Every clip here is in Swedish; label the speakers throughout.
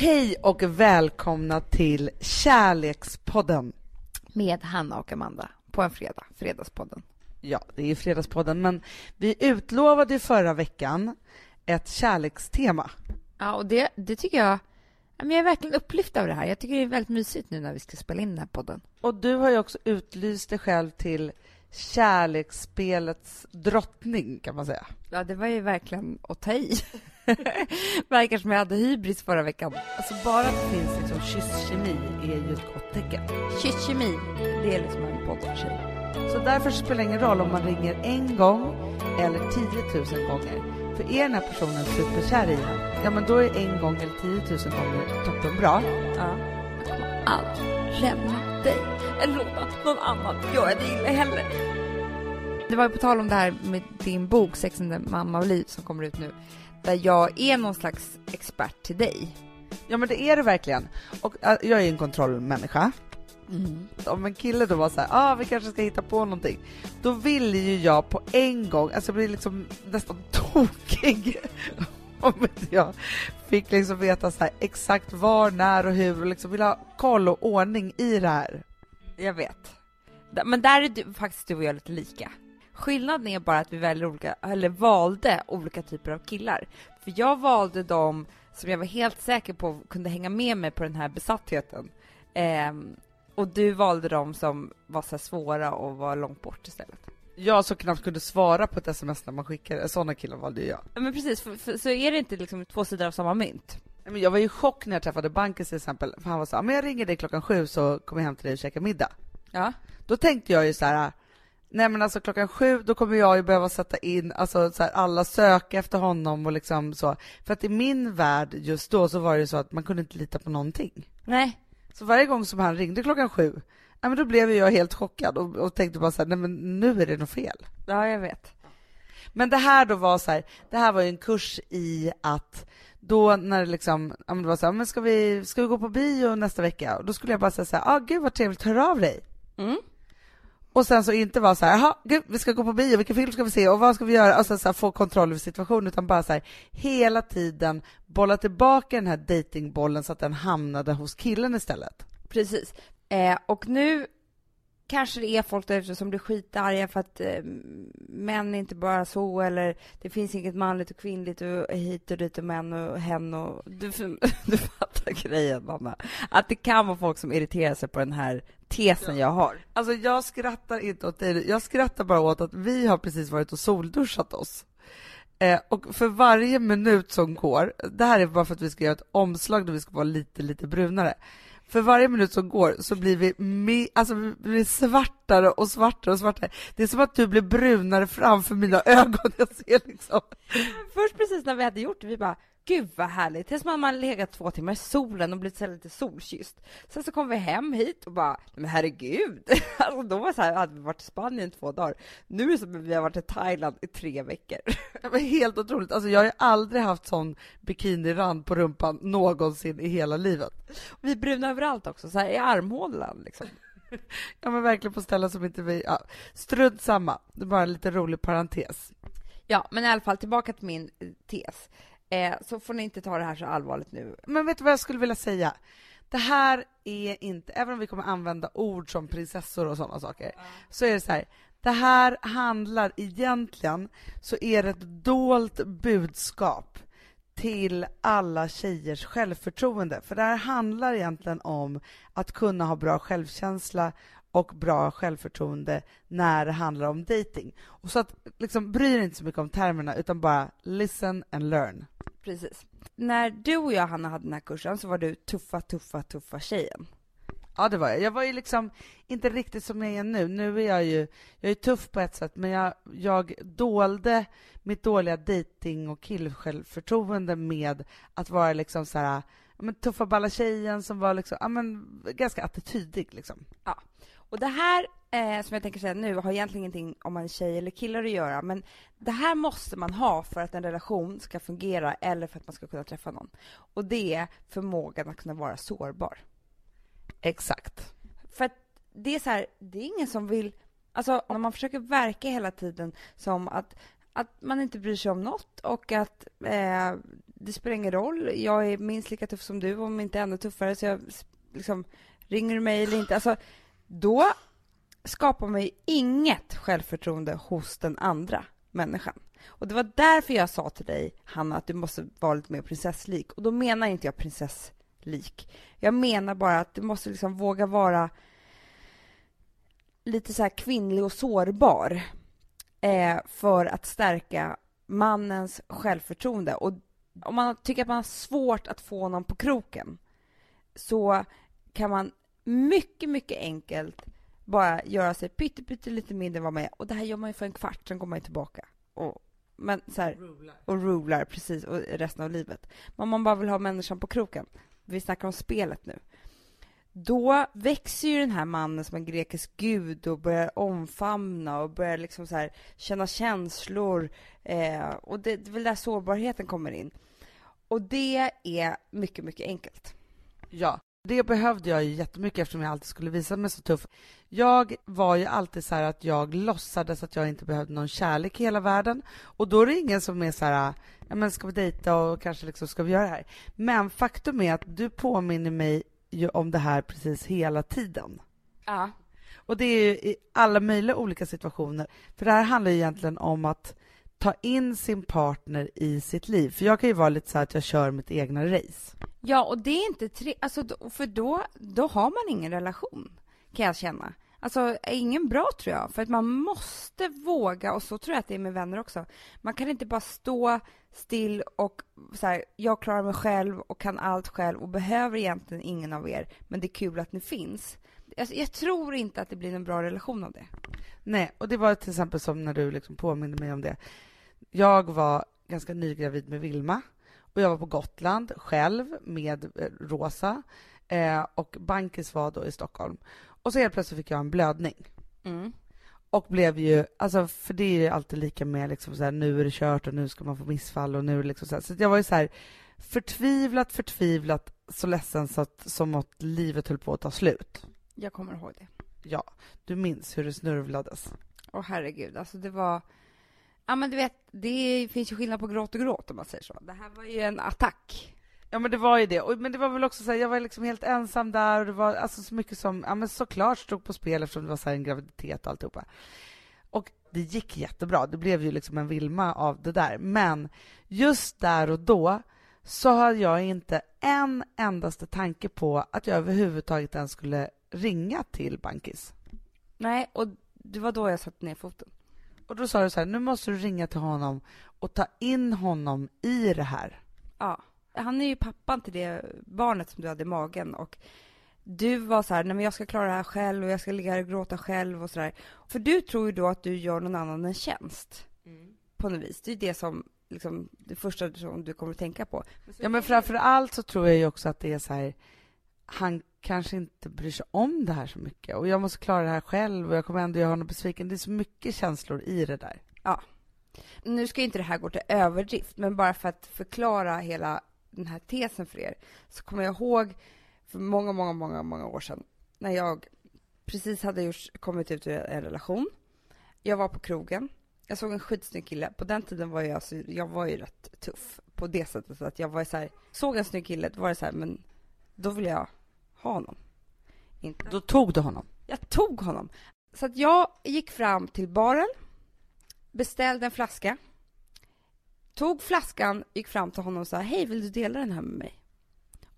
Speaker 1: Hej och välkomna till Kärlekspodden.
Speaker 2: Med Hanna och Amanda på en fredag, Fredagspodden.
Speaker 1: Ja, det är ju Fredagspodden, men vi utlovade ju förra veckan ett kärlekstema.
Speaker 2: Ja, och det, det tycker jag... Jag är verkligen upplyft av det här. Jag tycker det är väldigt mysigt nu när vi ska spela in den här podden.
Speaker 1: Och du har ju också utlyst dig själv till kärleksspelets drottning, kan man säga.
Speaker 2: Ja, det var ju verkligen att ta i. Verkar som jag hade hybris förra veckan.
Speaker 1: Alltså bara att det finns liksom kysskemi är ju ett gott tecken.
Speaker 2: Kysskemi, det är liksom en podd för sig.
Speaker 1: Så därför spelar det ingen roll om man ringer en gång eller 10 000 gånger. För är den här personen superkär i en, ja men då är en gång eller 10 000 gånger toppenbra.
Speaker 2: Ja. Jag kommer aldrig lämna dig eller låta någon annan göra dig illa heller. Det var ju på tal om det här med din bok Sex and the Mamma och Liv som kommer ut nu. Där jag är någon slags expert till dig.
Speaker 1: Ja men det är det verkligen. Och äh, jag är en kontrollmänniska.
Speaker 2: Mm.
Speaker 1: Om en kille då var så här, ah, vi kanske ska hitta på någonting. Då vill ju jag på en gång, alltså jag blir liksom nästan tokig om inte jag fick liksom veta så här, exakt var, när och hur och liksom vill ha koll och ordning i det här.
Speaker 2: Jag vet. Men där är du, faktiskt du och jag lite lika. Skillnaden är bara att vi väljer olika, eller valde olika typer av killar. För jag valde dem som jag var helt säker på kunde hänga med mig på den här besattheten. Ehm, och du valde dem som var så svåra och var långt bort istället.
Speaker 1: Jag som knappt kunde svara på ett sms när man skickade, sådana killar valde jag.
Speaker 2: Ja, Men precis, för, för, så är det inte liksom två sidor av samma mynt?
Speaker 1: Men jag var ju i chock när jag träffade Bankis till exempel, för han var så här, men jag ringer dig klockan sju så kommer jag hem till dig och käkar middag.
Speaker 2: Ja.
Speaker 1: Då tänkte jag ju så här, nej men alltså klockan sju, då kommer jag ju behöva sätta in, alltså så här, alla söka efter honom och liksom så. För att i min värld just då så var det ju så att man kunde inte lita på någonting.
Speaker 2: Nej.
Speaker 1: Så varje gång som han ringde klockan sju, nej men då blev jag helt chockad och, och tänkte bara så här, nej men nu är det något fel.
Speaker 2: Ja, jag vet.
Speaker 1: Men det här då var så här, det här var ju en kurs i att då när det liksom, ja men det var så här, men ska vi, ska vi gå på bio nästa vecka? Och då skulle jag bara säga så här, ah gud vad trevligt, hör av dig.
Speaker 2: Mm.
Speaker 1: Och sen så inte vara så här, jaha, gud, vi ska gå på bio, vilken film ska vi se och vad ska vi göra? Och sen så här, få kontroll över situationen, utan bara så här, hela tiden bolla tillbaka den här datingbollen så att den hamnade hos killen istället.
Speaker 2: Precis. Eh, och nu kanske det är folk där ute som blir skitarga för att eh, män är inte bara så eller det finns inget manligt och kvinnligt och hit och dit och män och hen och du, du fattar grejen Anna. Att det kan vara folk som irriterar sig på den här tesen jag har.
Speaker 1: Alltså jag skrattar inte åt dig, jag skrattar bara åt att vi har precis varit och solduschat oss. Eh, och för varje minut som går, det här är bara för att vi ska göra ett omslag där vi ska vara lite, lite brunare. För varje minut som går så blir vi, me- alltså vi blir svartare och svartare och svartare. Det är som att du blir brunare framför mina ögon. Jag ser liksom.
Speaker 2: Först precis när vi hade gjort det, vi bara Gud vad härligt, det är som att man legat två timmar i solen och blivit så lite solkysst. Sen så kom vi hem hit och bara, men herregud, alltså då var så här, hade vi varit i Spanien i två dagar. Nu är det som att vi har varit i Thailand i tre veckor.
Speaker 1: Det var helt otroligt. Alltså jag har ju aldrig haft sån bikinirand på rumpan någonsin i hela livet.
Speaker 2: Vi är bruna överallt också, så här i armhålan liksom.
Speaker 1: Ja men verkligen på ställen som inte vi, ja, strunt samma. Det är bara en lite rolig parentes.
Speaker 2: Ja, men i alla fall tillbaka till min eh, tes. Eh, så får ni inte ta det här så allvarligt nu.
Speaker 1: Men vet du vad jag skulle vilja säga? Det här är inte, även om vi kommer använda ord som prinsessor och sådana saker, så är det så här, det här handlar egentligen, så är det ett dolt budskap till alla tjejers självförtroende. För det här handlar egentligen om att kunna ha bra självkänsla och bra självförtroende när det handlar om dating. Och så att liksom bry dig inte så mycket om termerna utan bara listen and learn.
Speaker 2: Precis. När du och jag, Hanna, hade den här kursen så var du tuffa, tuffa, tuffa tjejen.
Speaker 1: Ja, det var jag. Jag var ju liksom inte riktigt som jag är nu. Nu är jag ju, jag är tuff på ett sätt, men jag, jag dolde mitt dåliga dating och killsjälvförtroende med att vara liksom så här, men tuffa balla tjejen som var liksom, ja men ganska attitydig liksom.
Speaker 2: Ja. Och det här, eh, som jag tänker säga nu, har egentligen ingenting om man är tjej eller killar att göra, men det här måste man ha för att en relation ska fungera eller för att man ska kunna träffa någon. Och det är förmågan att kunna vara sårbar.
Speaker 1: Exakt.
Speaker 2: För att det är så här, det är ingen som vill... Alltså, när man försöker verka hela tiden som att, att man inte bryr sig om något och att eh, det spelar ingen roll. Jag är minst lika tuff som du, om inte ännu tuffare. Så jag liksom, ringer du mig eller inte? Alltså, då skapar man ju inget självförtroende hos den andra människan. Och det var därför jag sa till dig, Hanna, att du måste vara lite mer prinsesslik. Och då menar inte jag prinsesslik. Jag menar bara att du måste liksom våga vara lite så här kvinnlig och sårbar eh, för att stärka mannens självförtroende. Och om man tycker att man har svårt att få någon på kroken så kan man mycket, mycket enkelt bara göra sig pytte, pytte lite mindre än vad man är. Och det här gör man ju för en kvart, sen går man ju tillbaka. Och, men så här, och rular, precis, och resten av livet. Men om man bara vill ha människan på kroken, vi snackar om spelet nu, då växer ju den här mannen som en grekisk gud och börjar omfamna och börjar liksom så här känna känslor. Eh, och det, det är väl där sårbarheten kommer in. Och det är mycket, mycket enkelt.
Speaker 1: Ja, det behövde jag ju jättemycket eftersom jag alltid skulle visa mig så tuff. Jag var ju alltid så att jag låtsades att jag inte behövde någon kärlek i hela världen. Och då är det ingen som är så här, ja men ska vi dejta och kanske liksom ska vi göra det här? Men faktum är att du påminner mig ju om det här precis hela tiden.
Speaker 2: Ja.
Speaker 1: Och det är ju i alla möjliga olika situationer. För det här handlar ju egentligen om att ta in sin partner i sitt liv. För jag kan ju vara lite så att jag kör mitt egna race.
Speaker 2: Ja, och det är inte tre... Alltså, för då, då har man ingen relation, kan jag känna. Alltså, ingen bra tror jag, för att man måste våga, och så tror jag att det är med vänner också. Man kan inte bara stå still och så här, jag klarar mig själv och kan allt själv och behöver egentligen ingen av er, men det är kul att ni finns. Alltså, jag tror inte att det blir en bra relation av det.
Speaker 1: Nej, och det var till exempel som när du liksom påminde mig om det. Jag var ganska nygravid med Vilma och jag var på Gotland själv med eh, Rosa eh, och Bankis var då i Stockholm. Och så helt plötsligt fick jag en blödning.
Speaker 2: Mm.
Speaker 1: Och blev ju, alltså för det är ju alltid lika med liksom så här, nu är det kört och nu ska man få missfall och nu liksom så här. Så jag var ju så här förtvivlat, förtvivlat, så ledsen så att, som att livet höll på att ta slut.
Speaker 2: Jag kommer ihåg det.
Speaker 1: Ja, du minns hur det snurvlades.
Speaker 2: Åh herregud, alltså det var... Ja men du vet, det finns ju skillnad på gråt och gråt om man säger så. Det här var ju en attack.
Speaker 1: Ja men det var ju det, och, men det var väl också så här, jag var liksom helt ensam där och det var alltså så mycket som, ja men såklart stod på spel eftersom det var så en graviditet och alltihopa. Och det gick jättebra, det blev ju liksom en Vilma av det där, men just där och då så hade jag inte en endaste tanke på att jag överhuvudtaget ens skulle ringa till Bankis.
Speaker 2: Nej, och det var då jag satte ner foten.
Speaker 1: Och då sa du så här, nu måste du ringa till honom och ta in honom i det här.
Speaker 2: Ja han är ju pappan till det barnet som du hade i magen och du var så här, nej men jag ska klara det här själv och jag ska ligga här och gråta själv och sådär. För du tror ju då att du gör någon annan en tjänst. Mm. På något vis. Det är det som, liksom, det första som du kommer att tänka på.
Speaker 1: Ja men framför allt så tror jag ju också att det är så här, han kanske inte bryr sig om det här så mycket och jag måste klara det här själv och jag kommer ändå göra honom besviken. Det är så mycket känslor i det där.
Speaker 2: Ja. Nu ska inte det här gå till överdrift, men bara för att förklara hela den här tesen för er, så kommer jag ihåg för många, många, många, många år sedan när jag precis hade gjort, kommit ut ur en relation. Jag var på krogen. Jag såg en skitsnygg kille. På den tiden var jag, alltså, jag var ju rätt tuff på det sättet att jag var så här, såg en snygg kille, då var det så här, men då vill jag ha honom.
Speaker 1: Inte. Då tog du honom?
Speaker 2: Jag tog honom. Så att jag gick fram till baren, beställde en flaska tog flaskan, gick fram till honom och sa hej, vill du dela den här med mig?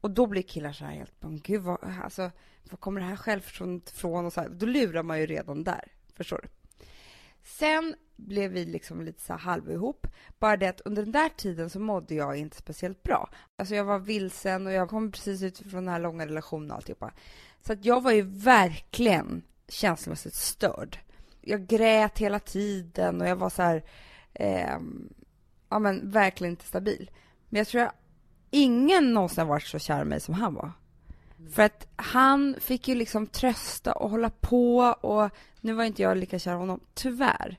Speaker 2: Och då blir killar så här helt, gud vad, alltså, var kommer det här självförtroendet ifrån? Och så här, då lurar man ju redan där, förstår du? Sen blev vi liksom lite så halv ihop. Bara det att under den där tiden så mådde jag inte speciellt bra. Alltså jag var vilsen och jag kom precis ut från den här långa relationen och alltihopa. Så att jag var ju verkligen känslomässigt störd. Jag grät hela tiden och jag var så här, eh, ja men verkligen inte stabil. Men jag tror att ingen någonsin varit så kär i mig som han var. Mm. För att han fick ju liksom trösta och hålla på och nu var inte jag lika kär i honom, tyvärr.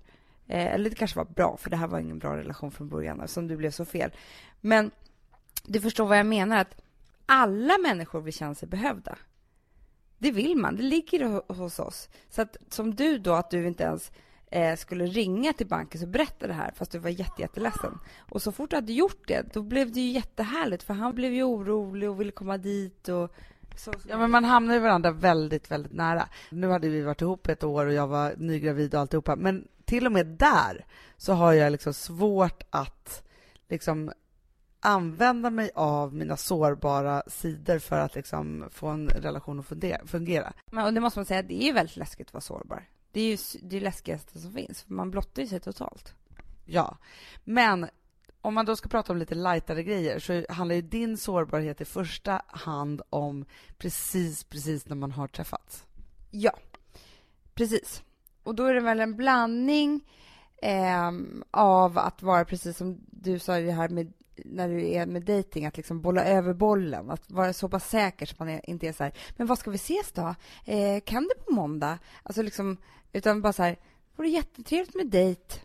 Speaker 2: Eh, eller det kanske var bra, för det här var ingen bra relation från början eftersom du blev så fel. Men du förstår vad jag menar, att alla människor vill känna sig behövda. Det vill man, det ligger hos oss. Så att som du då, att du inte ens eh, skulle ringa till banken och berätta det här fast du var jätte, jätteledsen. Och så fort du hade gjort det, då blev det ju jättehärligt för han blev ju orolig och ville komma dit och så,
Speaker 1: Ja, men man hamnar ju varandra väldigt, väldigt nära. Nu hade vi varit ihop ett år och jag var nygravid och alltihopa, men till och med där så har jag liksom svårt att liksom använda mig av mina sårbara sidor för att liksom få en relation att fungera.
Speaker 2: Men och det måste man säga, det är väldigt läskigt att vara sårbar. Det är ju det läskigaste som finns, för man blottar ju sig totalt.
Speaker 1: Ja, men om man då ska prata om lite lightare grejer så handlar ju din sårbarhet i första hand om precis, precis när man har träffats.
Speaker 2: Ja, precis. Och då är det väl en blandning eh, av att vara precis som du sa det här med när du är med dating att liksom bolla över bollen, att vara så pass säker så man är, inte är så här, men vad ska vi ses då? Eh, kan det på måndag? Alltså liksom, utan bara så här, vore jättetrevligt med dejt.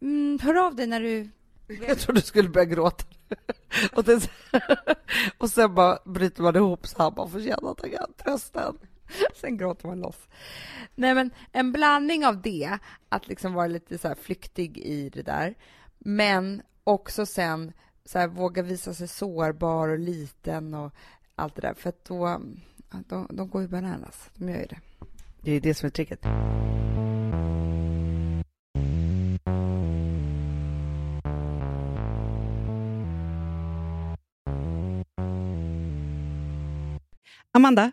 Speaker 2: Mm, hör av dig när du...
Speaker 1: Jag trodde du skulle börja gråta. och, det, och sen bara bryter man ihop så han man får känna att han kan trösta
Speaker 2: Sen gråter man loss. Nej, men en blandning av det, att liksom vara lite så flyktig i det där, men också sen så här, våga visa sig sårbar och liten och allt det där, för att då, de, de går ju bananas. De gör ju det.
Speaker 1: Det är det som är tricket. Amanda,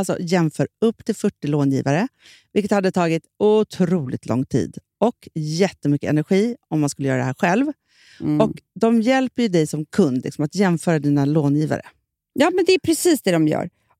Speaker 1: alltså, jämför upp till 40 långivare, vilket hade tagit otroligt lång tid och jättemycket energi om man skulle göra det här själv. Mm. Och De hjälper ju dig som kund liksom, att jämföra dina långivare.
Speaker 3: Ja, men det är precis det de gör.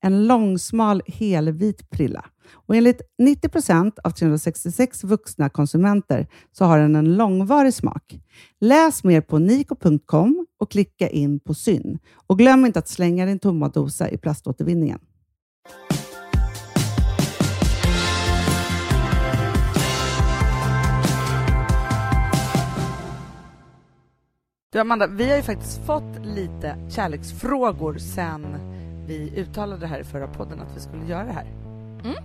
Speaker 1: En långsmal helvit prilla. Och enligt 90 procent av 366 vuxna konsumenter så har den en långvarig smak. Läs mer på niko.com och klicka in på syn. Och glöm inte att slänga din tomma dosa i plaståtervinningen. Du Amanda, vi har ju faktiskt fått lite kärleksfrågor sen vi uttalade här i förra podden att vi skulle göra det här. Mm.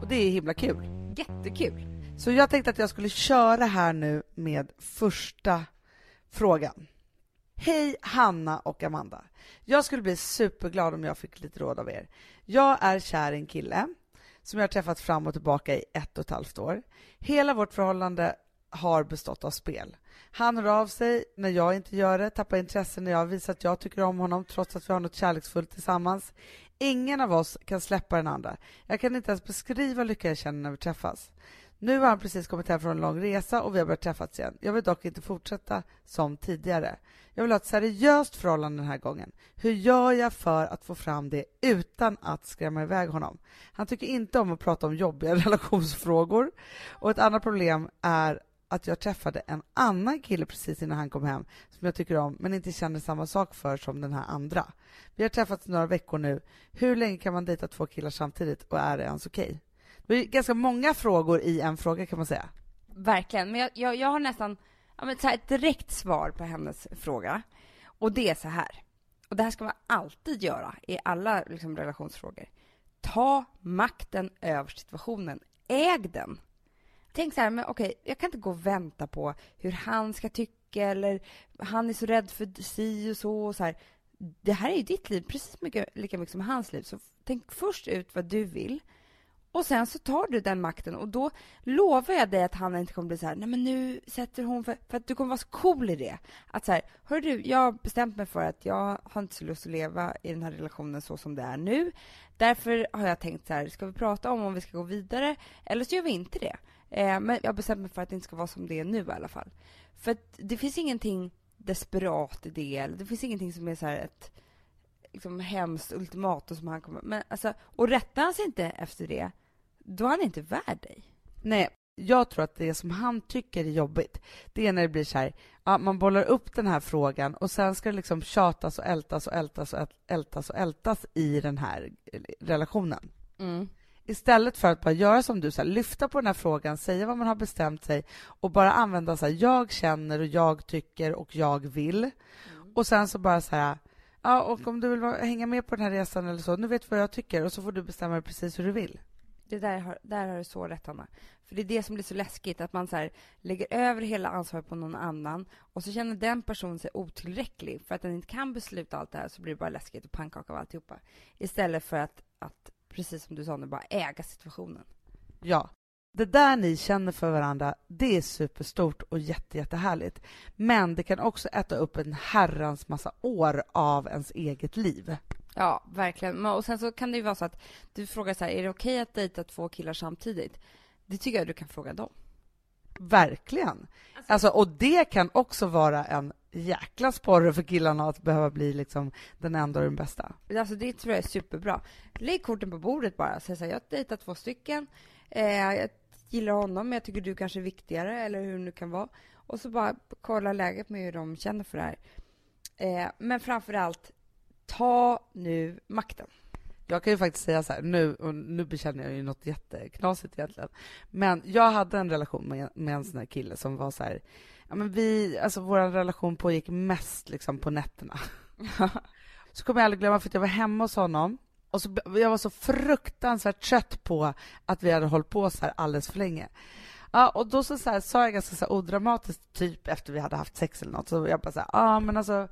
Speaker 1: Och det är himla kul.
Speaker 2: Jättekul.
Speaker 1: Så jag tänkte att jag skulle köra här nu med första frågan. Hej Hanna och Amanda. Jag skulle bli superglad om jag fick lite råd av er. Jag är kär i en kille som jag har träffat fram och tillbaka i ett och ett halvt år. Hela vårt förhållande har bestått av spel. Han hör av sig när jag inte gör det, tappar intresse när jag visar att jag tycker om honom trots att vi har något kärleksfullt tillsammans. Ingen av oss kan släppa den andra. Jag kan inte ens beskriva lyckan jag känner när vi träffas. Nu har han precis kommit hem från en lång resa och vi har börjat träffas igen. Jag vill dock inte fortsätta som tidigare. Jag vill ha ett seriöst förhållande den här gången. Hur gör jag för att få fram det utan att skrämma iväg honom? Han tycker inte om att prata om jobbiga relationsfrågor och ett annat problem är att jag träffade en annan kille precis innan han kom hem som jag tycker om men inte känner samma sak för som den här andra. Vi har träffats några veckor nu. Hur länge kan man dejta två killar samtidigt och är det ens okej? Okay? Det är ganska många frågor i en fråga kan man säga.
Speaker 2: Verkligen, men jag, jag, jag har nästan ja, men så ett direkt svar på hennes fråga. Och det är så här. och det här ska man alltid göra i alla liksom, relationsfrågor. Ta makten över situationen. Äg den. Tänk så här, men okej, jag kan inte gå och vänta på hur han ska tycka eller han är så rädd för si och så. Och så här. Det här är ju ditt liv precis mycket, lika mycket som hans liv. Så tänk först ut vad du vill. Och sen så tar du den makten och då lovar jag dig att han inte kommer bli så här, nej men nu sätter hon för, för att du kommer vara så cool i det. Att så här, hör du, jag har bestämt mig för att jag har inte så lust att leva i den här relationen så som det är nu. Därför har jag tänkt så här, ska vi prata om om vi ska gå vidare eller så gör vi inte det. Eh, men jag har bestämt mig för att det inte ska vara som det är nu i alla fall. För att det finns ingenting desperat i det, eller det finns ingenting som är så ett liksom hemskt ultimatum som han kommer... Men alltså, och rättar han sig inte efter det, då är han inte värd dig.
Speaker 1: Nej, jag tror att det som han tycker är jobbigt, det är när det blir så här, ja, man bollar upp den här frågan och sen ska det liksom tjatas och ältas och ältas och ältas och ältas i den här relationen.
Speaker 2: Mm.
Speaker 1: Istället för att bara göra som du, så här, lyfta på den här frågan, säga vad man har bestämt sig och bara använda så här, jag känner och jag tycker och jag vill. Mm. Och sen så bara så här, ja, och om du vill hänga med på den här resan eller så, nu vet du vad jag tycker och så får du bestämma dig precis hur du vill.
Speaker 2: Det där har, där har du så rätt, Anna. För det är det som blir så läskigt, att man så här, lägger över hela ansvaret på någon annan och så känner den personen sig otillräcklig för att den inte kan besluta allt det här så blir det bara läskigt och pannkaka av alltihopa. Istället för att, att, precis som du sa nu, bara äga situationen.
Speaker 1: Ja. Det där ni känner för varandra, det är superstort och jätte, jättehärligt. Men det kan också äta upp en herrans massa år av ens eget liv.
Speaker 2: Ja, verkligen. Och sen så kan det ju vara så att du frågar så här, är det okej att dejta två killar samtidigt? Det tycker jag du kan fråga dem.
Speaker 1: Verkligen. Alltså, alltså, och det kan också vara en jäkla sporre för killarna att behöva bli liksom den enda och den bästa.
Speaker 2: Alltså det tror jag är superbra. Lägg korten på bordet bara. Säg så här, jag har dejtat två stycken. Eh, jag gillar honom, men jag tycker du kanske är viktigare, eller hur det nu kan vara. Och så bara kolla läget med hur de känner för det här. Eh, men framför allt, ta nu makten.
Speaker 1: Jag kan ju faktiskt säga så här, nu, och nu bekänner jag ju något jätteknasigt egentligen, men jag hade en relation med, med en sån här kille som var så här, ja men vi, alltså vår relation pågick mest liksom på nätterna. så kommer jag aldrig glömma för att jag var hemma hos honom och så, jag var så fruktansvärt trött på att vi hade hållit på så här alldeles för länge. Ja, och då så, så här, sa jag ganska så här odramatiskt, typ efter vi hade haft sex eller något, så jag bara så här, ja men alltså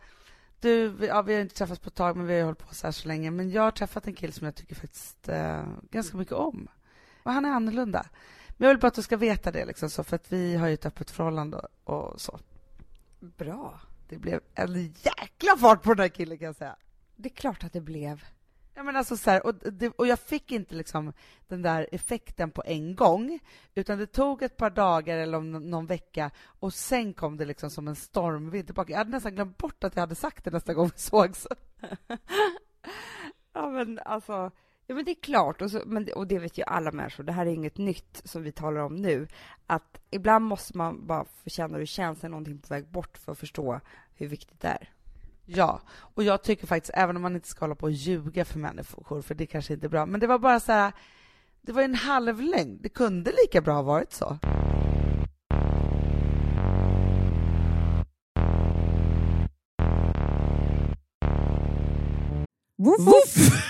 Speaker 1: du, ja, vi har inte träffats på ett tag, men vi har hållit på så här så länge. Men jag har träffat en kille som jag tycker faktiskt eh, ganska mycket om. Och han är annorlunda. Men jag vill bara att du ska veta det, liksom, så, för att vi har ju ett öppet förhållande och, så.
Speaker 2: Bra.
Speaker 1: Det blev en jäkla fart på den här killen, kan jag säga.
Speaker 2: Det är klart att det blev.
Speaker 1: Ja, men alltså så här, och, det, och jag fick inte liksom den där effekten på en gång, utan det tog ett par dagar eller om någon vecka och sen kom det liksom som en stormvind tillbaka. Jag hade nästan glömt bort att jag hade sagt det nästa gång vi sågs.
Speaker 2: ja, men alltså, ja, men det är klart, och, så, men, och det vet ju alla människor, det här är inget nytt som vi talar om nu, att ibland måste man bara få känna hur det känns när någonting på väg bort för att förstå hur viktigt det är.
Speaker 1: Ja, och jag tycker faktiskt, även om man inte ska hålla på och ljuga för människor, för det kanske inte är bra, men det var bara så här, det var en halvlängd. Det kunde lika bra ha varit så.
Speaker 3: Woof, woof.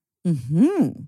Speaker 3: Mm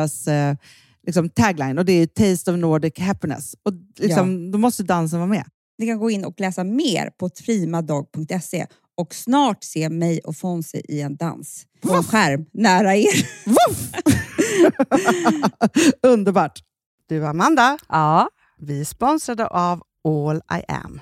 Speaker 1: eh, liksom tagline och det är Taste of Nordic Happiness. Och liksom, Då måste dansen vara med.
Speaker 3: Ni kan gå in och läsa mer på primadog.se och snart se mig och Fonzie i en dans på en skärm nära er.
Speaker 1: Underbart! Du Amanda,
Speaker 2: Ja,
Speaker 1: vi är sponsrade av All I Am.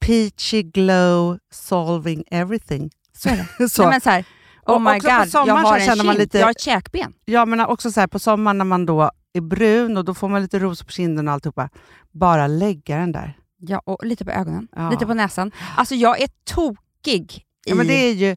Speaker 1: Peachy glow solving everything.
Speaker 2: Så är det.
Speaker 1: Så.
Speaker 2: Nej, men så här, oh my god, jag har en
Speaker 1: känner man
Speaker 2: kind,
Speaker 1: lite-
Speaker 2: jag har ett käkben.
Speaker 1: Ja men också så här, på sommaren när man då är brun och då får man lite ros på kinden och alltihopa. Bara lägga den där.
Speaker 2: Ja, och lite på ögonen,
Speaker 1: Ja.
Speaker 2: lite på näsan. Alltså jag är tokig i...
Speaker 1: Ja, men det är ju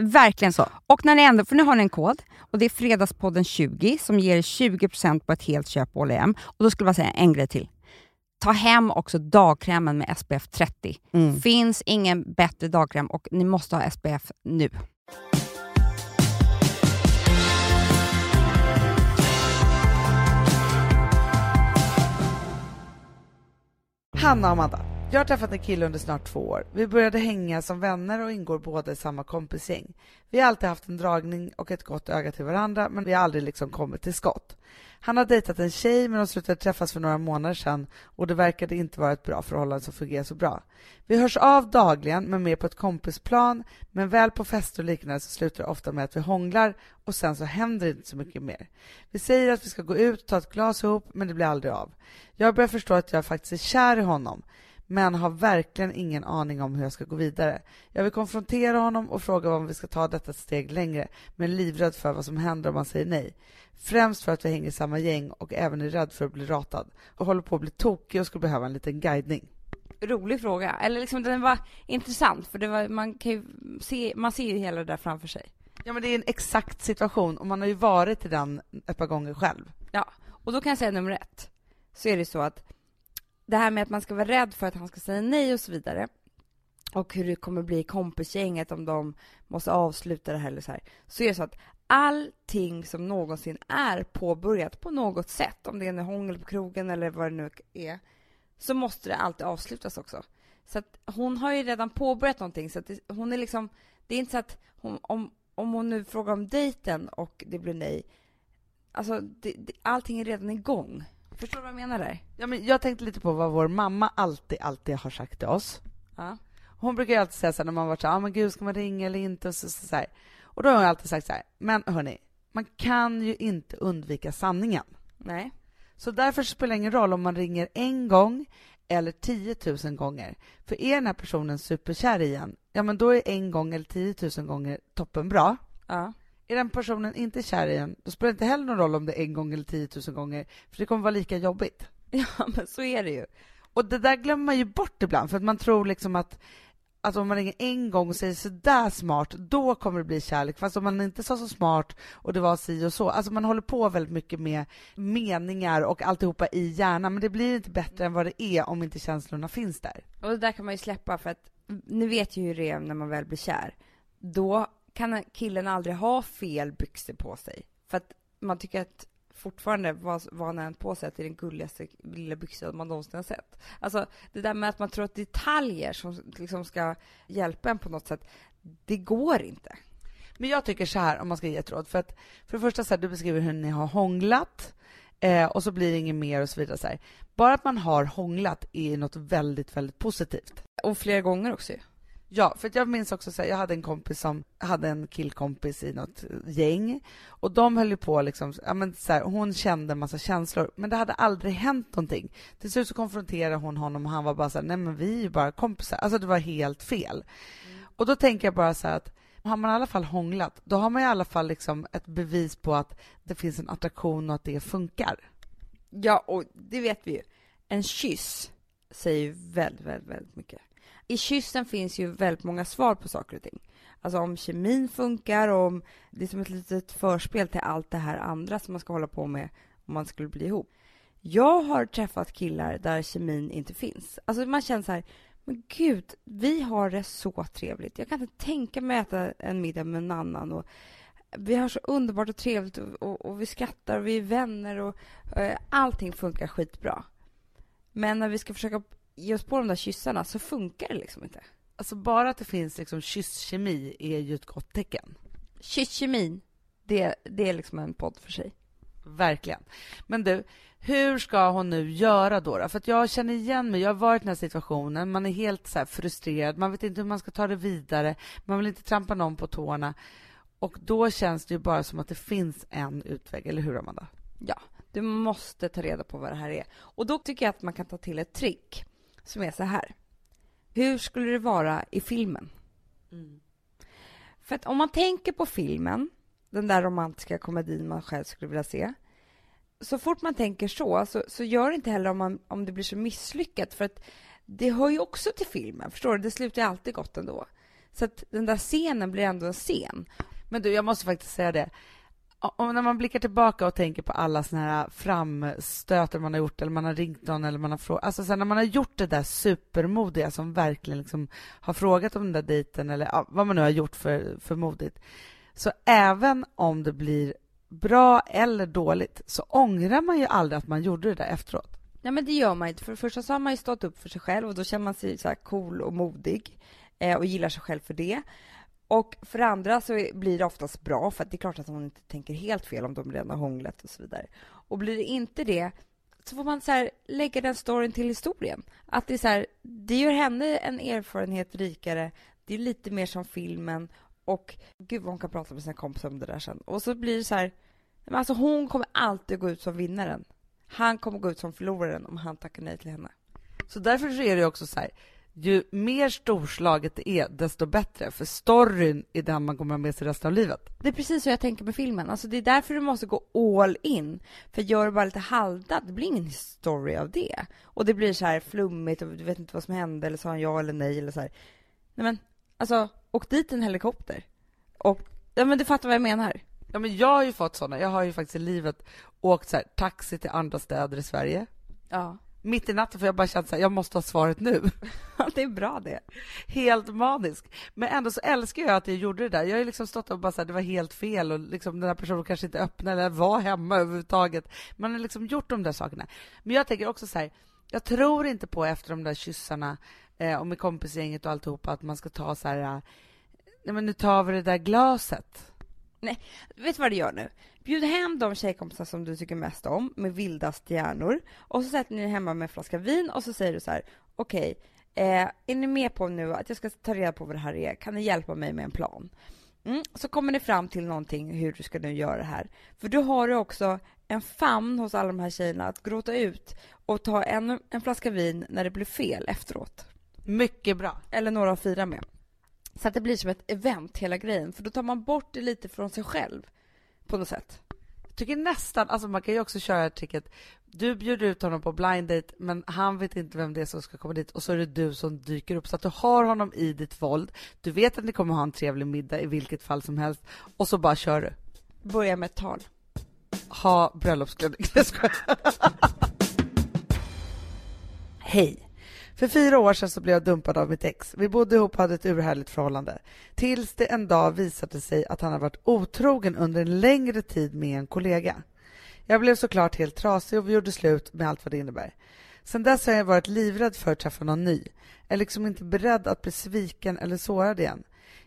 Speaker 2: Verkligen.
Speaker 1: Så.
Speaker 2: Och när ni ändå, för nu har ni en kod och det är Fredagspodden 20 som ger 20% på ett helt köp på H&M. Och då skulle jag säga en grej till. Ta hem också dagkrämen med SPF 30.
Speaker 1: Mm.
Speaker 2: Finns ingen bättre dagkräm och ni måste ha SPF nu.
Speaker 1: Hanna och Amanda, jag har träffat en kille under snart två år. Vi började hänga som vänner och ingår båda i samma kompisgäng. Vi har alltid haft en dragning och ett gott öga till varandra, men vi har aldrig liksom kommit till skott. Han har dejtat en tjej, men de slutade träffas för några månader sedan och det verkade inte vara ett bra förhållande som fungerar så bra. Vi hörs av dagligen, men mer på ett kompisplan, men väl på fester och liknande så slutar det ofta med att vi hånglar och sen så händer det inte så mycket mer. Vi säger att vi ska gå ut och ta ett glas ihop, men det blir aldrig av. Jag börjar förstå att jag faktiskt är kär i honom, men har verkligen ingen aning om hur jag ska gå vidare. Jag vill konfrontera honom och fråga om vi ska ta detta steg längre, men livrädd för vad som händer om han säger nej. Främst för att vi hänger i samma gäng och även är rädd för att bli ratad. Och håller på att bli tokig och skulle behöva en liten guidning.
Speaker 2: Rolig fråga. Eller liksom, den var intressant för det var, man, kan ju se, man ser ju hela det där framför sig.
Speaker 1: Ja men det är en exakt situation och man har ju varit i den ett par gånger själv.
Speaker 2: Och då kan jag säga nummer ett, så är det så att det här med att man ska vara rädd för att han ska säga nej och så vidare och hur det kommer bli i kompisgänget om de måste avsluta det här eller så här. Så är det så att allting som någonsin är påbörjat på något sätt, om det är en hångel på krogen eller vad det nu är, så måste det alltid avslutas också. Så att hon har ju redan påbörjat någonting, så att det, hon är liksom, det är inte så att hon, om, om hon nu frågar om dejten och det blir nej, alltså det, det, allting är redan igång. Förstår du vad jag menar där?
Speaker 1: Ja, men jag tänkte lite på vad vår mamma alltid, alltid har sagt till oss.
Speaker 2: Ja.
Speaker 1: Hon brukar ju alltid säga så här när man varit så här, ah, men gud ska man ringa eller inte? Och så, så, så. Och då har hon alltid sagt så här, men hörni, man kan ju inte undvika sanningen.
Speaker 2: Nej.
Speaker 1: Så därför spelar det ingen roll om man ringer en gång eller 10 000 gånger. För är den här personen superkär igen, ja men då är en gång eller 10 000 gånger toppenbra.
Speaker 2: Ja.
Speaker 1: Är den personen inte kär igen, då spelar det inte heller någon roll om det är en gång eller 10 000 gånger, för det kommer vara lika jobbigt.
Speaker 2: Ja, men så är det ju.
Speaker 1: Och det där glömmer man ju bort ibland, för att man tror liksom att att om man ringer en gång och säger sådär smart, då kommer det bli kärlek. Fast om man inte sa så smart och det var si och så. Alltså man håller på väldigt mycket med meningar och alltihopa i hjärnan, men det blir inte bättre än vad det är om inte känslorna finns där.
Speaker 2: Och det där kan man ju släppa för att ni vet ju hur det är när man väl blir kär. Då kan killen aldrig ha fel byxor på sig. För att man tycker att fortfarande vad, vad han än på sig att det är den gulligaste lilla byxan man någonsin har sett. Alltså det där med att man tror att detaljer som liksom ska hjälpa en på något sätt, det går inte.
Speaker 1: Men jag tycker så här, om man ska ge ett råd, för att för det första så här, du beskriver hur ni har hånglat eh, och så blir det inget mer och så vidare. Så här. Bara att man har hånglat är något väldigt, väldigt positivt.
Speaker 2: Och flera gånger också ju.
Speaker 1: Ja, för jag minns också så här, jag hade en kompis som hade en killkompis i något gäng och de höll ju på liksom, ja men så här, hon kände en massa känslor men det hade aldrig hänt någonting. Till slut så konfronterade hon honom och han var bara så här, nej men vi är ju bara kompisar. Alltså det var helt fel. Mm. Och då tänker jag bara så här att har man i alla fall hånglat, då har man i alla fall liksom ett bevis på att det finns en attraktion och att det funkar.
Speaker 2: Ja, och det vet vi ju. En kyss säger väldigt, väldigt, väldigt mycket i kyssen finns ju väldigt många svar på saker och ting. Alltså om kemin funkar och om det är som ett litet förspel till allt det här andra som man ska hålla på med om man skulle bli ihop. Jag har träffat killar där kemin inte finns. Alltså man känner så här, men gud, vi har det så trevligt. Jag kan inte tänka mig att äta en middag med en annan och vi har så underbart och trevligt och, och, och vi skrattar och vi är vänner och eh, allting funkar skitbra. Men när vi ska försöka oss på de där kyssarna så funkar det liksom inte.
Speaker 1: Alltså bara att det finns liksom kysskemi är ju ett gott tecken.
Speaker 2: Kysskemin, det, det är liksom en podd för sig.
Speaker 1: Verkligen. Men du, hur ska hon nu göra då? då? För att jag känner igen mig, jag har varit i den här situationen, man är helt så frustrerad, man vet inte hur man ska ta det vidare, man vill inte trampa någon på tårna. Och då känns det ju bara som att det finns en utväg, eller hur Amanda?
Speaker 2: Ja, du måste ta reda på vad det här är. Och då tycker jag att man kan ta till ett trick som är så här. Hur skulle det vara i filmen? Mm. För att om man tänker på filmen, den där romantiska komedin man själv skulle vilja se, så fort man tänker så, så, så gör det inte heller om, man, om det blir så misslyckat, för att det hör ju också till filmen, förstår du? Det slutar ju alltid gott ändå. Så att den där scenen blir ändå en scen.
Speaker 1: Men du, jag måste faktiskt säga det om när man blickar tillbaka och tänker på alla såna här framstötar man har gjort, eller man har ringt någon eller man har frågat, alltså sen när man har gjort det där supermodiga som verkligen liksom har frågat om den där dejten eller ja, vad man nu har gjort för, för modigt, så även om det blir bra eller dåligt så ångrar man ju aldrig att man gjorde det där efteråt.
Speaker 2: Nej men det gör man inte. För det första så har man ju stått upp för sig själv och då känner man sig så här cool och modig eh, och gillar sig själv för det. Och för andra så blir det oftast bra, för det är klart att hon inte tänker helt fel om de redan har hånglat och så vidare. Och blir det inte det, så får man så här, lägga den storyn till historien. Att det är så här, det gör henne en erfarenhet rikare, det är lite mer som filmen och gud vad hon kan prata med sina kompisar om det där sen. Och så blir det så här, alltså hon kommer alltid gå ut som vinnaren. Han kommer gå ut som förloraren om han tackar nej till henne.
Speaker 1: Så därför så är det också så här, ju mer storslaget det är, desto bättre. För storyn är den man kommer med sig resten av livet.
Speaker 2: Det är precis så jag tänker med filmen. Alltså det är därför du måste gå all in. För gör du bara lite halvdant, det blir ingen story av det. Och det blir så här flummigt och du vet inte vad som hände eller sa han ja eller nej eller så här. Nej men, alltså, åk dit en helikopter. Och, ja men du fattar vad jag menar.
Speaker 1: Ja men jag har ju fått såna. Jag har ju faktiskt i livet åkt så här, taxi till andra städer i Sverige.
Speaker 2: Ja
Speaker 1: mitt i natten för jag bara känt så här, jag måste ha svaret nu.
Speaker 2: Det är bra det.
Speaker 1: Helt manisk. Men ändå så älskar jag att jag gjorde det där. Jag har liksom stått och bara så här, det var helt fel och liksom den här personen kanske inte öppnade eller var hemma överhuvudtaget. Man har liksom gjort de där sakerna. Men jag tänker också så här, jag tror inte på efter de där kyssarna eh, och med kompisgänget och alltihopa att man ska ta så här, eh, nej men nu tar vi det där glaset.
Speaker 2: Nej, vet du vad du gör nu? Bjud hem de tjejkompisar som du tycker mest om med vildast hjärnor och så sätter ni er hemma med en flaska vin och så säger du så här, okej, okay, eh, är ni med på nu att jag ska ta reda på vad det här är? Kan ni hjälpa mig med en plan? Mm, så kommer ni fram till någonting hur du ska nu göra det här. För då har du också en famn hos alla de här tjejerna att gråta ut och ta en, en flaska vin när det blir fel efteråt.
Speaker 1: Mycket bra.
Speaker 2: Eller några att fira med. Så att det blir som ett event hela grejen, för då tar man bort det lite från sig själv på något sätt.
Speaker 1: Jag tycker nästan, alltså man kan ju också köra tricket, Du bjuder ut honom på blind date, men han vet inte vem det är som ska komma dit och så är det du som dyker upp. Så att du har honom i ditt våld. Du vet att ni kommer ha en trevlig middag i vilket fall som helst och så bara kör du.
Speaker 2: Börja med ett tal.
Speaker 1: Ha bröllopsklänning. Jag skojar. Hej! För fyra år sedan så blev jag dumpad av mitt ex. Vi bodde ihop och hade ett urhärligt förhållande. Tills det en dag visade sig att han hade varit otrogen under en längre tid med en kollega. Jag blev såklart helt trasig och vi gjorde slut med allt vad det innebär. Sen dess har jag varit livrädd för att träffa någon ny. Jag är liksom inte beredd att bli sviken eller sårad igen.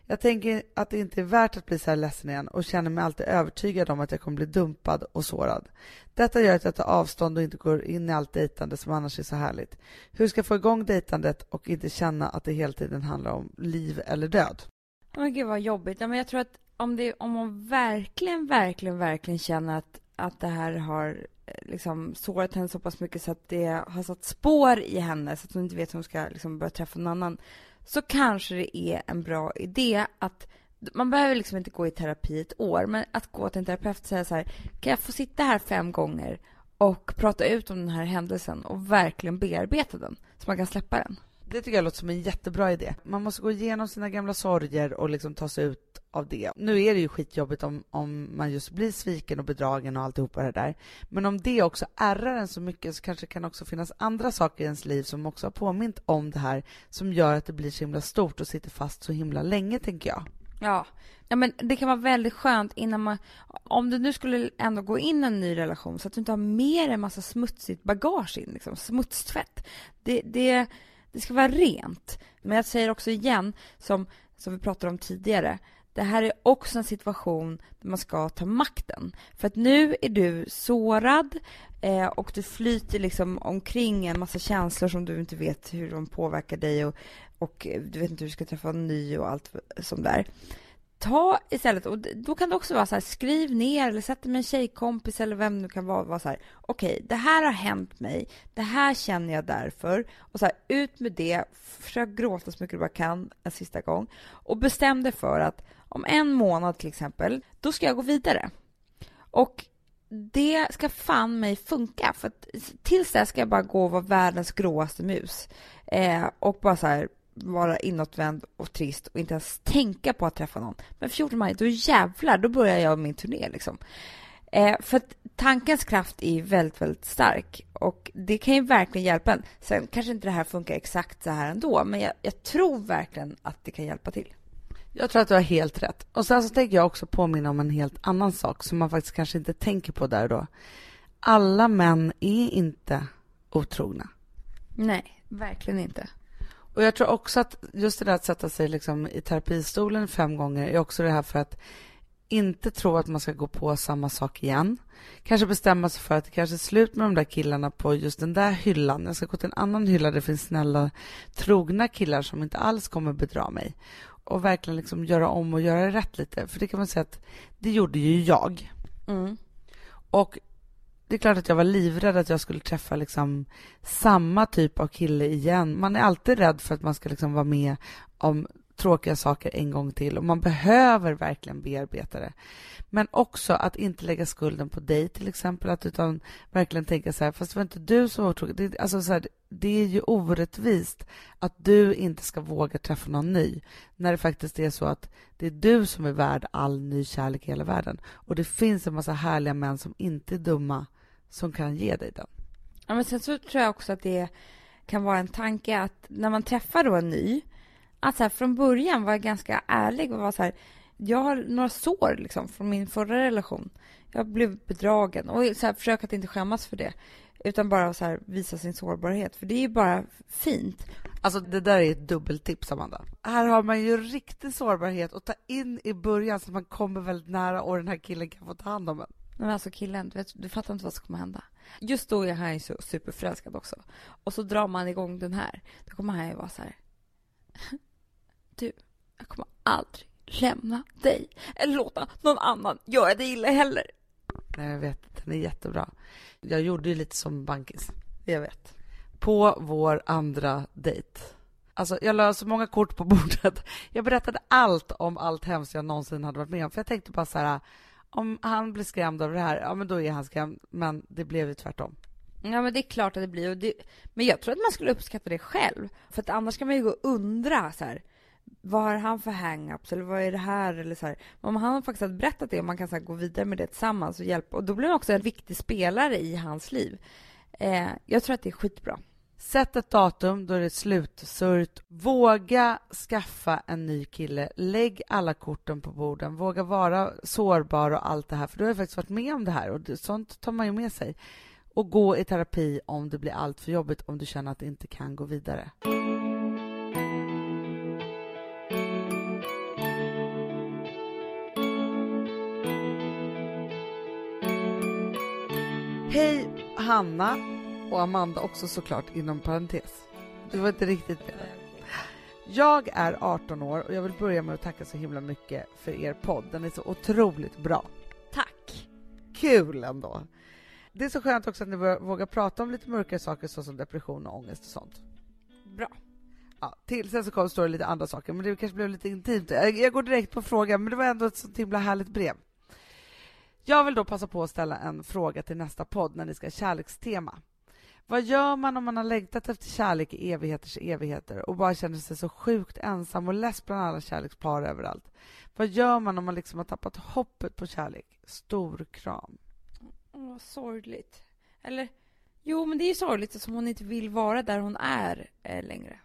Speaker 1: Jag tänker att det inte är värt att bli så här ledsen igen och känner mig alltid övertygad om att jag kommer bli dumpad och sårad. Detta gör att jag tar avstånd och inte går in i allt dejtande som annars är så härligt. Hur ska jag få igång dejtandet och inte känna att det hela tiden handlar om liv eller död?
Speaker 2: Men gud vad jobbigt. men jag tror att om, det, om man verkligen, verkligen, verkligen känner att, att det här har Eh, liksom sårat henne så pass mycket så att det har satt spår i henne så att hon inte vet hur hon ska liksom börja träffa någon annan så kanske det är en bra idé att man behöver liksom inte gå i terapi ett år, men att gå till en terapeut och säga så här, kan jag få sitta här fem gånger och prata ut om den här händelsen och verkligen bearbeta den så man kan släppa den?
Speaker 1: Det tycker jag låter som en jättebra idé. Man måste gå igenom sina gamla sorger och liksom ta sig ut av det. Nu är det ju skitjobbigt om, om man just blir sviken och bedragen och alltihopa det där. Men om det också ärrar en så mycket så kanske det kan också finnas andra saker i ens liv som också har påmint om det här som gör att det blir så himla stort och sitter fast så himla länge, tänker jag.
Speaker 2: Ja. ja, men det kan vara väldigt skönt innan man... Om du nu skulle ändå gå in i en ny relation så att du inte har mer en massa smutsigt bagage in, liksom, smutstvätt. Det, det, det ska vara rent. Men jag säger också igen, som, som vi pratade om tidigare, det här är också en situation där man ska ta makten. För att nu är du sårad eh, och du flyter liksom omkring en massa känslor som du inte vet hur de påverkar dig och, och du vet inte hur du ska träffa en ny och allt som där. Ta istället, och då kan det också vara så här, skriv ner eller sätt dig med en tjejkompis eller vem du kan vara, vara så här, okej, okay, det här har hänt mig, det här känner jag därför, och så här, ut med det, försök gråta så mycket du bara kan en sista gång, och bestäm dig för att om en månad till exempel, då ska jag gå vidare. Och det ska fan mig funka, för att tills dess ska jag bara gå och vara världens gråaste mus. Eh, och bara så här, vara inåtvänd och trist och inte ens tänka på att träffa någon. Men 14 maj, då jävlar, då börjar jag min turné liksom. Eh, för att tankens kraft är väldigt, väldigt stark och det kan ju verkligen hjälpa en. Sen kanske inte det här funkar exakt så här ändå, men jag, jag tror verkligen att det kan hjälpa till.
Speaker 1: Jag tror att du har helt rätt. Och sen så tänker jag också påminna om en helt annan sak som man faktiskt kanske inte tänker på där då. Alla män är inte otrogna.
Speaker 2: Nej, verkligen inte.
Speaker 1: Och jag tror också att just det där att sätta sig liksom i terapistolen fem gånger är också det här för att inte tro att man ska gå på samma sak igen. Kanske bestämma sig för att det kanske är slut med de där killarna på just den där hyllan. Jag ska gå till en annan hylla där det finns snälla, trogna killar som inte alls kommer bedra mig. Och verkligen liksom göra om och göra rätt lite. För det kan man säga att det gjorde ju jag. Mm. Och det är klart att jag var livrädd att jag skulle träffa liksom samma typ av kille igen. Man är alltid rädd för att man ska liksom vara med om tråkiga saker en gång till och man behöver verkligen bearbeta det. Men också att inte lägga skulden på dig till exempel, att utan verkligen tänka så här, fast det var inte du som var otrogen. Det, alltså så här, det är ju orättvist att du inte ska våga träffa någon ny, när det faktiskt är så att det är du som är värd all ny kärlek i hela världen. Och det finns en massa härliga män som inte är dumma, som kan ge dig den.
Speaker 2: Ja, men sen så tror jag också att det kan vara en tanke att när man träffar då en ny, att så här, från början vara ganska ärlig och vara så här, jag har några sår liksom från min förra relation. Jag blev bedragen och så här, försök att inte skämmas för det utan bara så här, visa sin sårbarhet, för det är ju bara fint.
Speaker 1: Alltså det där är ett dubbeltips, Amanda. Här har man ju riktig sårbarhet att ta in i början så man kommer väldigt nära och den här killen kan få ta hand om en.
Speaker 2: Men alltså killen, du, vet, du fattar inte vad som kommer hända. Just då är han så superförälskad också. Och så drar man igång den här. Då kommer han ju vara så här. Du, jag kommer aldrig lämna dig eller låta någon annan göra dig illa heller.
Speaker 1: Nej, jag vet. Den är jättebra. Jag gjorde ju lite som bankis.
Speaker 2: Jag vet.
Speaker 1: På vår andra dejt. Alltså, jag la så många kort på bordet. Jag berättade allt om allt hemskt jag någonsin hade varit med om. För jag tänkte bara så här, om han blir skrämd av det här, ja men då är han skrämd. Men det blev ju tvärtom.
Speaker 2: Ja men det är klart att det blir. Och det, men jag tror att man skulle uppskatta det själv. För att annars kan man ju gå och undra så här, vad har han för hang-ups eller vad är det här eller så här. Om han faktiskt har berättat det och man kan så här, gå vidare med det tillsammans och hjälpa och då blir han också en viktig spelare i hans liv. Eh, jag tror att det är skitbra.
Speaker 1: Sätt ett datum då det är slutsurt. Våga skaffa en ny kille. Lägg alla korten på borden. Våga vara sårbar och allt det här. För du har faktiskt varit med om det här och sånt tar man ju med sig. Och gå i terapi om det blir allt för jobbigt, om du känner att det inte kan gå vidare. Hej Hanna och Amanda också såklart inom parentes. Du var inte riktigt där. Jag är 18 år och jag vill börja med att tacka så himla mycket för er podd. Den är så otroligt bra.
Speaker 2: Tack!
Speaker 1: Kul ändå. Det är så skönt också att ni vågar prata om lite mörkare saker såsom depression och ångest och sånt.
Speaker 2: Bra.
Speaker 1: Ja, till sen så kom, står det lite andra saker, men det kanske blev lite intimt. Jag, jag går direkt på frågan, men det var ändå ett sånt himla härligt brev. Jag vill då passa på att ställa en fråga till nästa podd när ni ska ha kärlekstema. Vad gör man om man har längtat efter kärlek i evigheters evigheter och bara känner sig så sjukt ensam och less bland alla kärlekspar överallt? Vad gör man om man liksom har tappat hoppet på kärlek? Stor kram.
Speaker 2: Åh, sorgligt. Eller, jo, men det är ju sorgligt som hon inte vill vara där hon är eh, längre.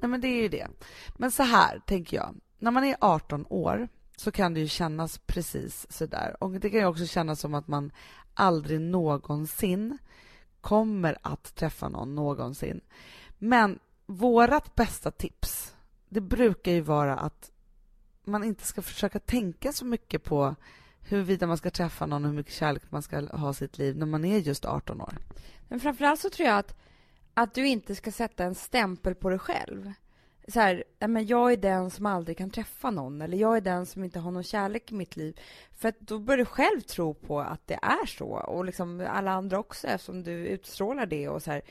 Speaker 1: Nej, men det är ju det. Men så här tänker jag. När man är 18 år så kan det ju kännas precis så där. Och det kan ju också kännas som att man aldrig någonsin kommer att träffa någon någonsin. Men vårt bästa tips, det brukar ju vara att man inte ska försöka tänka så mycket på huruvida man ska träffa någon och hur mycket kärlek man ska ha i sitt liv när man är just 18 år.
Speaker 2: Men framförallt så tror jag att, att du inte ska sätta en stämpel på dig själv. Så här, men jag är den som aldrig kan träffa någon eller jag är den som inte har någon kärlek i mitt liv. För att då börjar du själv tro på att det är så och liksom alla andra också eftersom du utstrålar det och så här.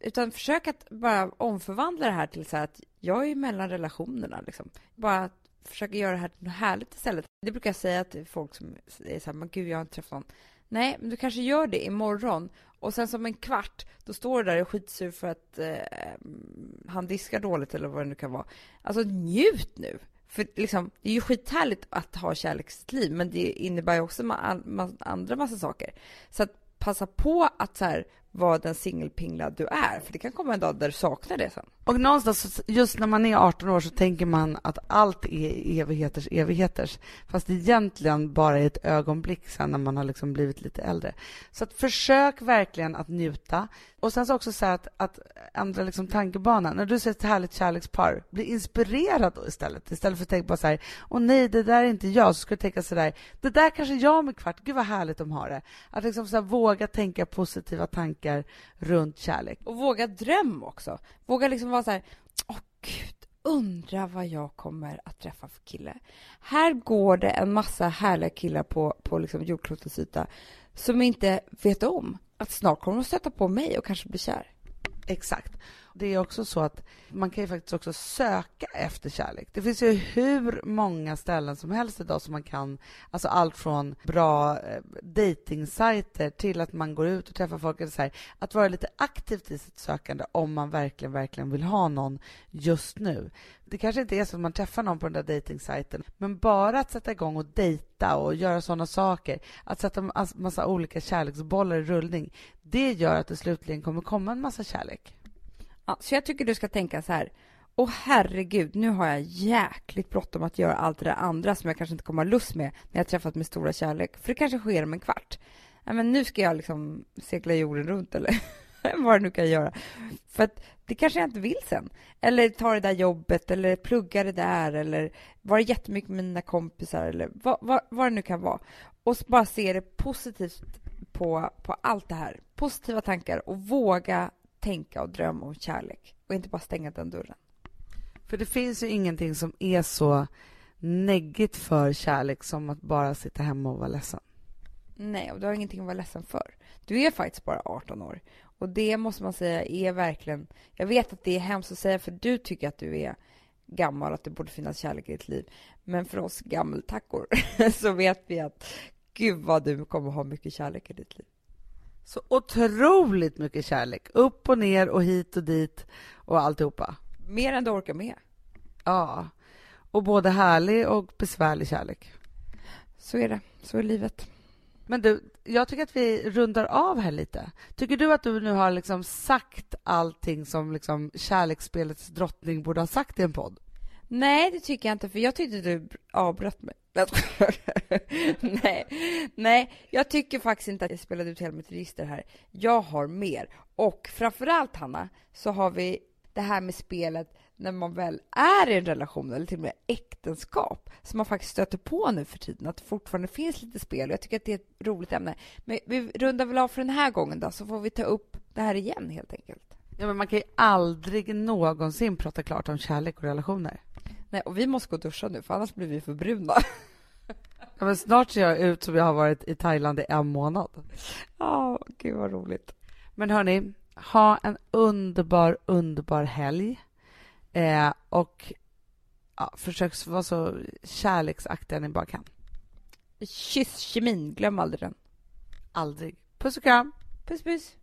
Speaker 2: Utan försök att bara omförvandla det här till så här att jag är mellan relationerna liksom. Bara försöka göra det här till något härligt istället. Det brukar jag säga till folk som är så här, men gud, jag har inte träffat någon. Nej, men du kanske gör det imorgon och sen som en kvart, då står du där och är skitsur för att eh, han diskar dåligt eller vad det nu kan vara. Alltså njut nu! För liksom, det är ju skithärligt att ha kärleksliv, men det innebär ju också ma ma andra massa saker. Så att passa på att så här, vara den singelpinglad du är, för det kan komma en dag där du saknar det sen.
Speaker 1: Och någonstans, just när man är 18 år så tänker man att allt är evigheters evigheters, fast egentligen bara i ett ögonblick sen när man har liksom blivit lite äldre. Så att försök verkligen att njuta. Och sen så också så att, att ändra liksom tankebanan. När du ser ett härligt kärlekspar, bli inspirerad då istället. Istället för att tänka på så här, åh nej, det där är inte jag, så ska du tänka så där, det där kanske jag om en kvart, gud vad härligt de har det. Att liksom så här, våga tänka positiva tankar runt kärlek.
Speaker 2: Och våga dröm också. Våga liksom vara så här, åh gud, undra vad jag kommer att träffa för kille. Här går det en massa härliga killar på, på liksom jordklotets yta som inte vet om att snart kommer de stöta på mig och kanske bli kär.
Speaker 1: Exakt. Det är också så att man kan ju faktiskt också söka efter kärlek. Det finns ju hur många ställen som helst idag som man kan, alltså allt från bra eh, dejtingsajter till att man går ut och träffar folk. Eller så här, att vara lite aktivt i sitt sökande om man verkligen, verkligen vill ha någon just nu. Det kanske inte är så att man träffar någon på den där dejtingsajten, men bara att sätta igång och dejta och göra sådana saker, att sätta en alltså massa olika kärleksbollar i rullning, det gör att det slutligen kommer komma en massa kärlek.
Speaker 2: Ja, så jag tycker du ska tänka så här. Åh herregud, nu har jag jäkligt bråttom att göra allt det där andra som jag kanske inte kommer ha lust med när jag träffat min stora kärlek. För det kanske sker om en kvart. Ja, men nu ska jag liksom segla jorden runt eller vad det nu kan göra. För att det kanske jag inte vill sen. Eller ta det där jobbet eller plugga det där eller vara jättemycket med mina kompisar eller vad, vad, vad det nu kan vara. Och bara se det positivt på, på allt det här. Positiva tankar och våga tänka och drömma om kärlek och inte bara stänga den dörren.
Speaker 1: För det finns ju ingenting som är så neggigt för kärlek som att bara sitta hemma och vara ledsen.
Speaker 2: Nej, och du har ingenting att vara ledsen för. Du är faktiskt bara 18 år. Och det måste man säga är verkligen... Jag vet att det är hemskt att säga för du tycker att du är gammal, att det borde finnas kärlek i ditt liv. Men för oss gammeltackor så vet vi att gud vad du kommer ha mycket kärlek i ditt liv.
Speaker 1: Så otroligt mycket kärlek. Upp och ner och hit och dit och alltihopa.
Speaker 2: Mer än du orkar med.
Speaker 1: Ja. Och både härlig och besvärlig kärlek.
Speaker 2: Så är det. Så är livet.
Speaker 1: Men du, jag tycker att vi rundar av här lite. Tycker du att du nu har liksom sagt allting som liksom kärleksspelets drottning borde ha sagt i en podd?
Speaker 2: Nej, det tycker jag inte, för jag tyckte du avbröt mig. nej, nej, jag tycker faktiskt inte att jag spelade ut hela mitt register här. Jag har mer. Och framförallt, Hanna, så har vi det här med spelet när man väl är i en relation eller till och med äktenskap som man faktiskt stöter på nu för tiden, att det fortfarande finns lite spel och jag tycker att det är ett roligt ämne. Men vi rundar väl av för den här gången då, så får vi ta upp det här igen helt enkelt.
Speaker 1: Ja, men man kan ju aldrig någonsin prata klart om kärlek och relationer.
Speaker 2: Nej, och vi måste gå och duscha nu, för annars blir vi för bruna.
Speaker 1: Ja, men snart ser jag ut som jag har varit i Thailand i en månad.
Speaker 2: Ja, oh, gud vad roligt.
Speaker 1: Men hörni, ha en underbar, underbar helg. Eh, och ja, försök vara så kärleksaktiga ni bara kan.
Speaker 2: Kyss kemin, glöm aldrig den.
Speaker 1: Aldrig. Puss och kram.
Speaker 2: Puss, puss.